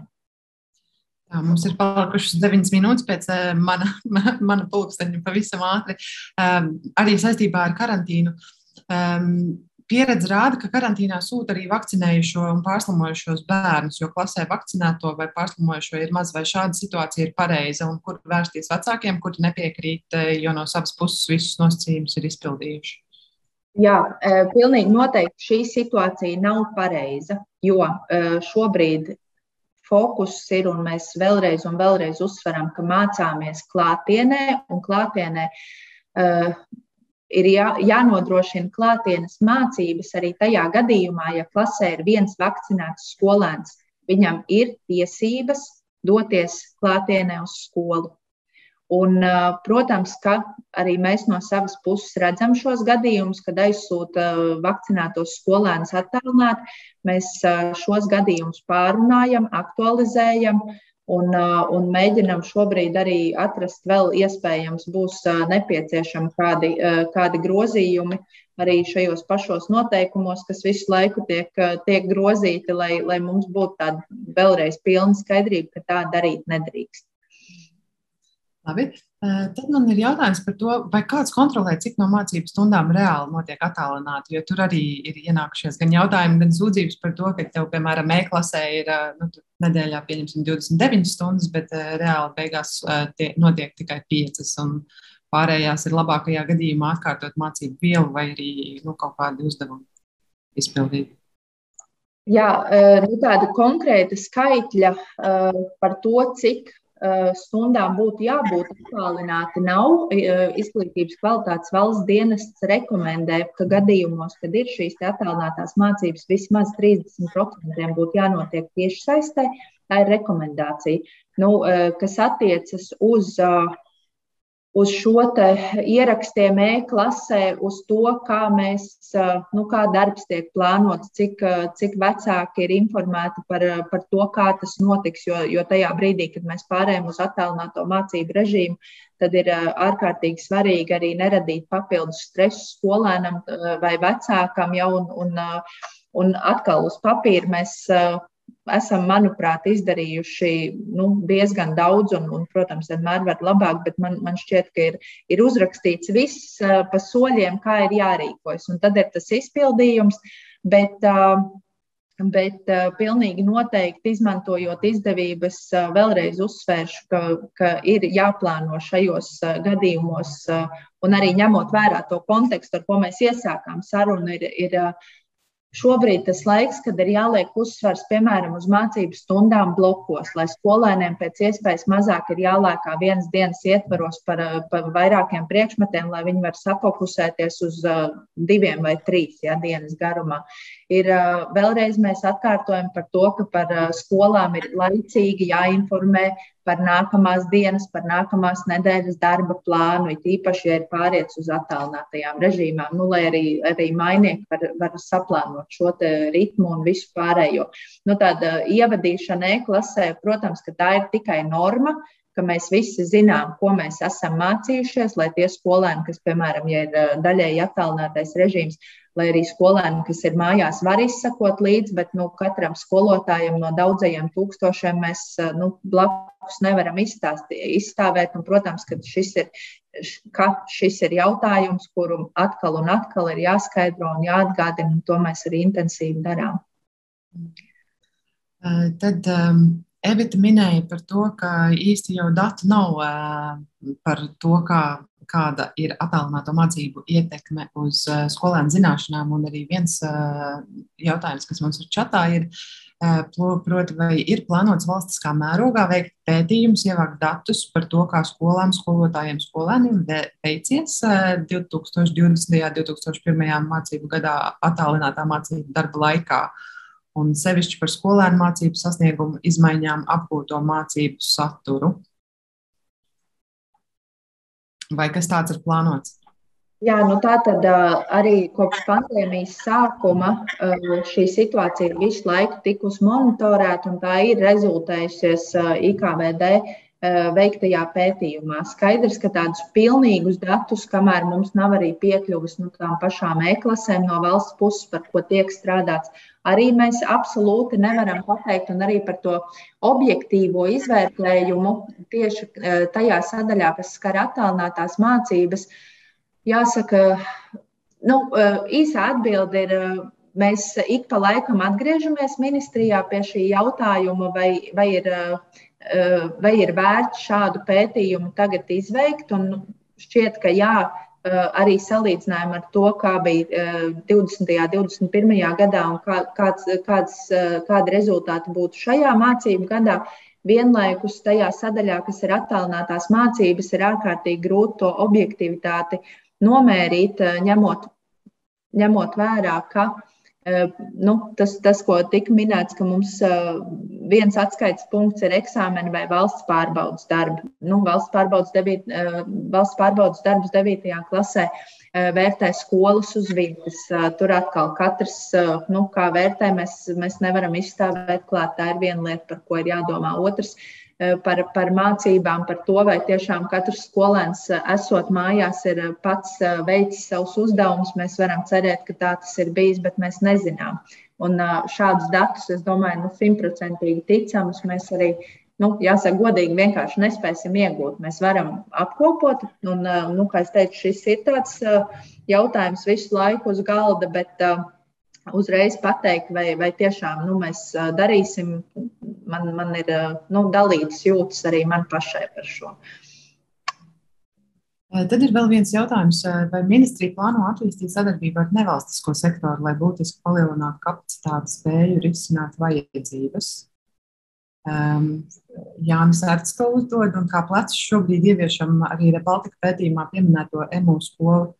Tā, mums ir palikušas 9 minūtes pēc uh, mana, [laughs] mana pulksteņa pavisam ātri. Um, arī saistībā ar karantīnu. Um, Pieredze rāda, ka karantīnā sūta arī vakcinējušo un pārslimojušos bērnus, jo klasē vakcinēto vai pārslimojušo ir maz, vai šāda situācija ir pareiza un kur vērsties vecākiem, kuri nepiekrīt, eh, jo no savas puses visus nosacījumus ir izpildījuši. Jā, eh, pilnīgi noteikti šī situācija nav pareiza, jo eh, šobrīd fokus ir, un mēs vēlreiz un vēlreiz uzsveram, ka mācāmies klātienē, un klātienē ir jā, jānodrošina klātienes mācības arī tajā gadījumā, ja klasē ir viens vakcinēts skolēns. Viņam ir tiesības doties klātienē uz skolu. Un, protams, ka arī mēs no savas puses redzam šos gadījumus, kad aizsūta vakcinētos skolēnus attālināt. Mēs šos gadījumus pārunājam, aktualizējam Un, un mēģinam šobrīd arī atrast vēl iespējams, būs nepieciešami kādi, kādi grozījumi arī šajos pašos noteikumos, kas visu laiku tiek, tiek grozīti, lai, lai mums būtu tāda vēlreiz pilna skaidrība, ka tā darīt nedrīkst. Labi. Tad man ir jautājums par to, vai kāds kontrolē, cik no mācību stundām reāli notiek attālināti. Jo tur arī ir ienākušies gan jautājumi, gan sūdzības par to, ka tev, piemēram, e-klasē ir nu, nedēļā, pieņemsim, 29 stundas, bet reāli beigās tie notiek tikai 5. Un pārējās ir labākajā gadījumā atkārtot mācību vielu vai arī nu, kaut kādu uzdevumu izpildīt. Jā, nu tāda konkrēta skaitļa par to, cik Eh, stundām būtu jābūt attālināti, nav. Eh, izglītības kvalitātes valsts dienests rekomendē, ka gadījumos, kad ir šīs attālinātās mācības, vismaz 30% būtu jānotiek tieši saistē. Tā ir rekomendācija, nu, eh, kas attiecas uz uz šo ierakstiem e-klasē, uz to, kā, mēs, nu, kā darbs tiek plānots, cik, cik vecāki ir informēti par, par to, kā tas notiks. Jo, jo tajā brīdī, kad mēs pārējām uz attālināto mācību režīmu, tad ir ārkārtīgi svarīgi arī neradīt papildus stresu skolēnam vai vecākam. Ja, un, un, un atkal uz papīra mēs esam, manuprāt, izdarījuši nu, diezgan daudz, un, un, protams, vienmēr var labāk, bet man, man šķiet, ka ir, ir uzrakstīts viss uh, pa soļiem, kā ir jārīkojas. Un tad ir tas izpildījums, bet, uh, bet uh, pilnīgi noteikti izmantojot izdevības, uh, vēlreiz uzsvēršu, ka, ka ir jāplāno šajos uh, gadījumos, un arī ņemot vērā to kontekstu, ar ko mēs iesākām sarunu, ir, ir Šobrīd tas laiks, kad ir jāliek uzsvars, piemēram, uz mācību stundām blokos, lai skolēniem pēc iespējas mazāk ir jālēkā vienas dienas ietvaros par, par vairākiem priekšmetiem, lai viņi var safokusēties uz uh, diviem vai trīs ja, dienas garumā. Ir uh, vēlreiz mēs atkārtojam par to, ka par skolām ir laicīgi jāinformē par nākamās dienas, par nākamās nedēļas darba plānu, it īpaši, ja ir pāriets uz attālinātajām režīmām, nu, lai arī, arī mainieki var, var saplānot šo ritmu un visu pārējo. Nu, tāda ievadīšana e-klasē, protams, ka tā ir tikai norma, ka mēs visi zinām, ko mēs esam mācījušies, lai tie skolēni, kas, piemēram, ja ir daļēji attālinātais režīms, lai arī skolēni, kas ir mājās, var izsakot līdzi, bet nu, katram skolotājam no daudzajiem tūkstošiem mēs nu, blakus nevaram izstāvēt. Un, protams, ka šis ir, ka šis ir jautājums, kuru atkal un atkal ir jāskaidro un jāatgādina, un to mēs arī intensīvi darām. Tad um, Evita minēja par to, ka īsti jau datu nav uh, par to, kā kāda ir attālināto mācību ietekme uz uh, skolēnu zināšanām. Un arī viens uh, jautājums, kas mums ir čatā, ir, uh, proti, vai ir plānots valstiskā mērogā veikt pētījumus, ievākt datus par to, kā skolām, skolotājiem, skolēniem veicies 2020. un 2001. mācību gadā attālinātā mācību darba laikā. Un sevišķi par skolēnu mācību sasniegumu izmaiņām apgūto mācību saturu vai kas tāds ir plānots? Jā, nu tā tad arī kopš pandēmijas sākuma šī situācija ir visu laiku tikusi monitorēta, un tā ir rezultējusies IKVD veiktajā pētījumā. Skaidrs, ka tādus pilnīgus datus, kamēr mums nav arī piekļuvis nu, tām pašām e-klasēm no valsts puses, par ko tiek strādāts, arī mēs absolūti nevaram pateikt, un arī par to objektīvo izvērtējumu tieši eh, tajā sadaļā, kas skar attālinātās mācības. Jāsaka, nu, eh, īsā atbilde ir. Eh, mēs ik pa laikam atgriežamies ministrijā pie šī jautājuma, vai, vai, ir, vai ir vērts šādu pētījumu tagad izveikt. Un šķiet, ka jā, Eh, arī salīdzinājumu ar to, kā bija 20. un 21. gadā un kā, kāds, kāds, eh, kāda rezultāti būtu šajā mācību gadā. Vienlaikus tajā sadaļā, kas ir attālinātās mācības, ir ārkārtīgi grūti to objektivitāti nomērīt, eh, ņemot, ņemot vērā, ka uh, nu, tas, tas, ko tika minēts, ka mums viens atskaites punkts ir eksāmeni vai valsts pārbaudas darbi. Nu, valsts, pārbaudas debīt, valsts pārbaudas darbus 9. klasē vērtē skolas uz vietas. Tur atkal katrs, nu, kā vērtē, mēs, mēs nevaram izstāvēt klāt. Tā ir viena lieta, par ko ir jādomā. Otrs, par, par mācībām, par to, vai tiešām katrs skolēns, esot mājās, ir pats veicis savus uzdevumus. Mēs varam cerēt, ka tā tas ir bijis, bet mēs nezinām. Un šādus datus, es domāju, nu, simtprocentīgi ticamus mēs arī nu, jāsaka, godīgi vienkārši nespēsim iegūt. Mēs varam apkopot, un, nu, kā es teicu, šis ir tāds jautājums visu laiku uz galda, bet uzreiz pateikt, vai, vai tiešām nu, mēs darīsim, man, man ir nu, dalītas jūtas arī man pašai par šo. Tad ir vēl viens jautājums, vai ministrija plāno attīstīt sadarbību ar nevalstisko sektoru, lai būtiski palielinātu kapacitāti spēju risināt vajadzības? Um, Jānis Erts to uzdod, un kā plecs šobrīd ieviešam arī Baltika pētījumā pieminēto EMU skolu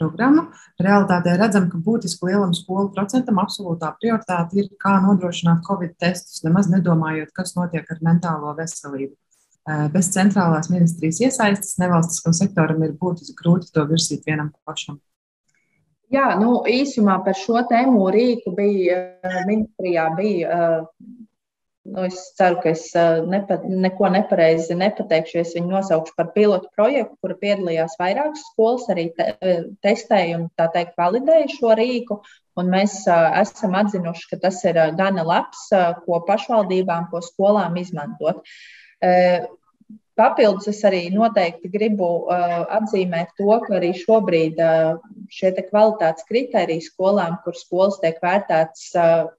programmu. Realtātē redzam, ka būtiski lielam skolu procentam absolūtā prioritāte ir, kā nodrošināt covid testus, nemaz nedomājot, kas notiek ar mentālo veselību. Bez centrālās ministrijas iesaistas nevalstiskam sektoram ir būtiski grūti to virsīt vienam pašam. Jā, nu, īsumā par šo tēmu rīku bija ministrijā bija Nu, es ceru, ka es eh, nepa, neko nepareizi nepateikšu. Es viņu nosaukšu par pilotu projektu, kura piedalījās vairākas skolas, arī te, eh, testēja un tā teikt validēja šo rīku. Un mēs uh, esam atzinuši, ka tas ir gana labs, ko pašvaldībām, ko skolām izmantot. Papildus es arī noteikti gribu uh, atzīmēt to, ka arī šobrīd uh, šie kvalitātes kriteriji skolām, kur skolas tiek vērtētas uh,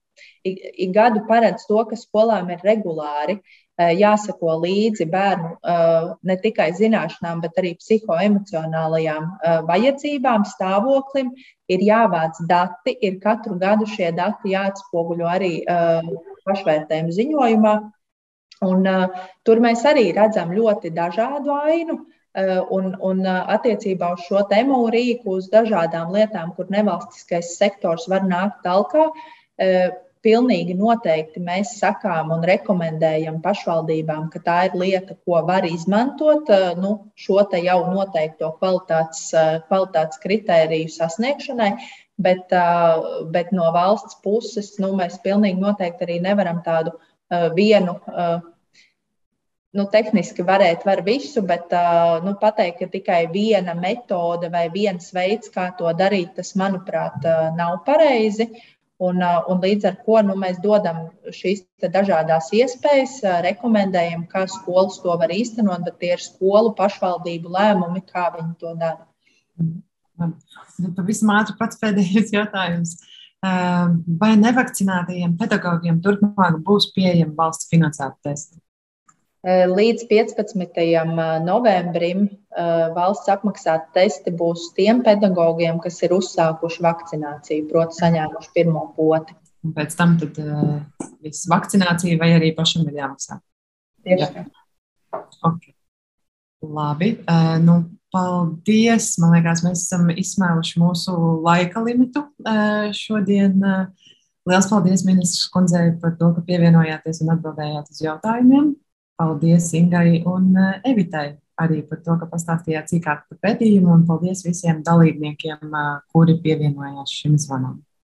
ik, ik gadu paredz to, ka skolām ir regulāri eh, jāsako līdzi bērnu eh, ne tikai zināšanām, bet arī psihoemocionālajām eh, vajadzībām, stāvoklim. Ir jāvāc dati, ir katru gadu šie dati jāatspoguļo arī pašvērtējuma ziņojumā. Un, tur mēs arī redzam ļoti dažādu ainu. Un, un attiecībā uz šo tēmu rīku, uz dažādām lietām, kur nevalstiskais sektors var nākt talkā, Pilnīgi noteikti mēs sakām un rekomendējam pašvaldībām, ka tā ir lieta, ko var izmantot eh, nu, šo jau noteikto kvalitātes, eh, kvalitātes kritēriju sasniegšanai. Bet, bet no valsts puses nu, mēs pilnīgi noteikti arī nevaram tādu vienu nu, tehniski varēt var visu, bet nu, pateikt, ka tikai viena metode vai viens veids, kā to darīt, tas, manuprāt, nav pareizi. Un, un līdz ar to nu, mēs dodam šīs dažādas iespējas, rekomendējam, kā skolas to var īstenot, bet tie ir skolu pašvaldību lēmumi, kā viņi to dara. Pavisam ātri pats pēdējais jautājums. Vai nevakcinētajiem pedagogiem turpmāk būs pieejama valsts finansēta testa? Eh, līdz 15. Eh, novembrim eh, valsts apmaksāta testi būs tiem pedagogiem, kas ir uzsākuši vakcināciju, proti, saņēmuši pirmo poti. Un pēc tam tad uh, viss vakcinācija vai arī pašam ir jāmaksā? Tieši tā. Okay. Labi. Uh, nu, paldies. Man liekas, mēs esam izsmēluši mūsu laika limitu uh, šodien. Uh, Lielas paldies ministrs kundzei par to, ka pievienojāties un atbildējāt uz jautājumiem. Paldies Ingai un eh, Evitai arī par to, ka pastāstījāt cīkāk par pētījumu, un paldies visiem dalībniekiem, eh, kuri pievienojās šim zvanam.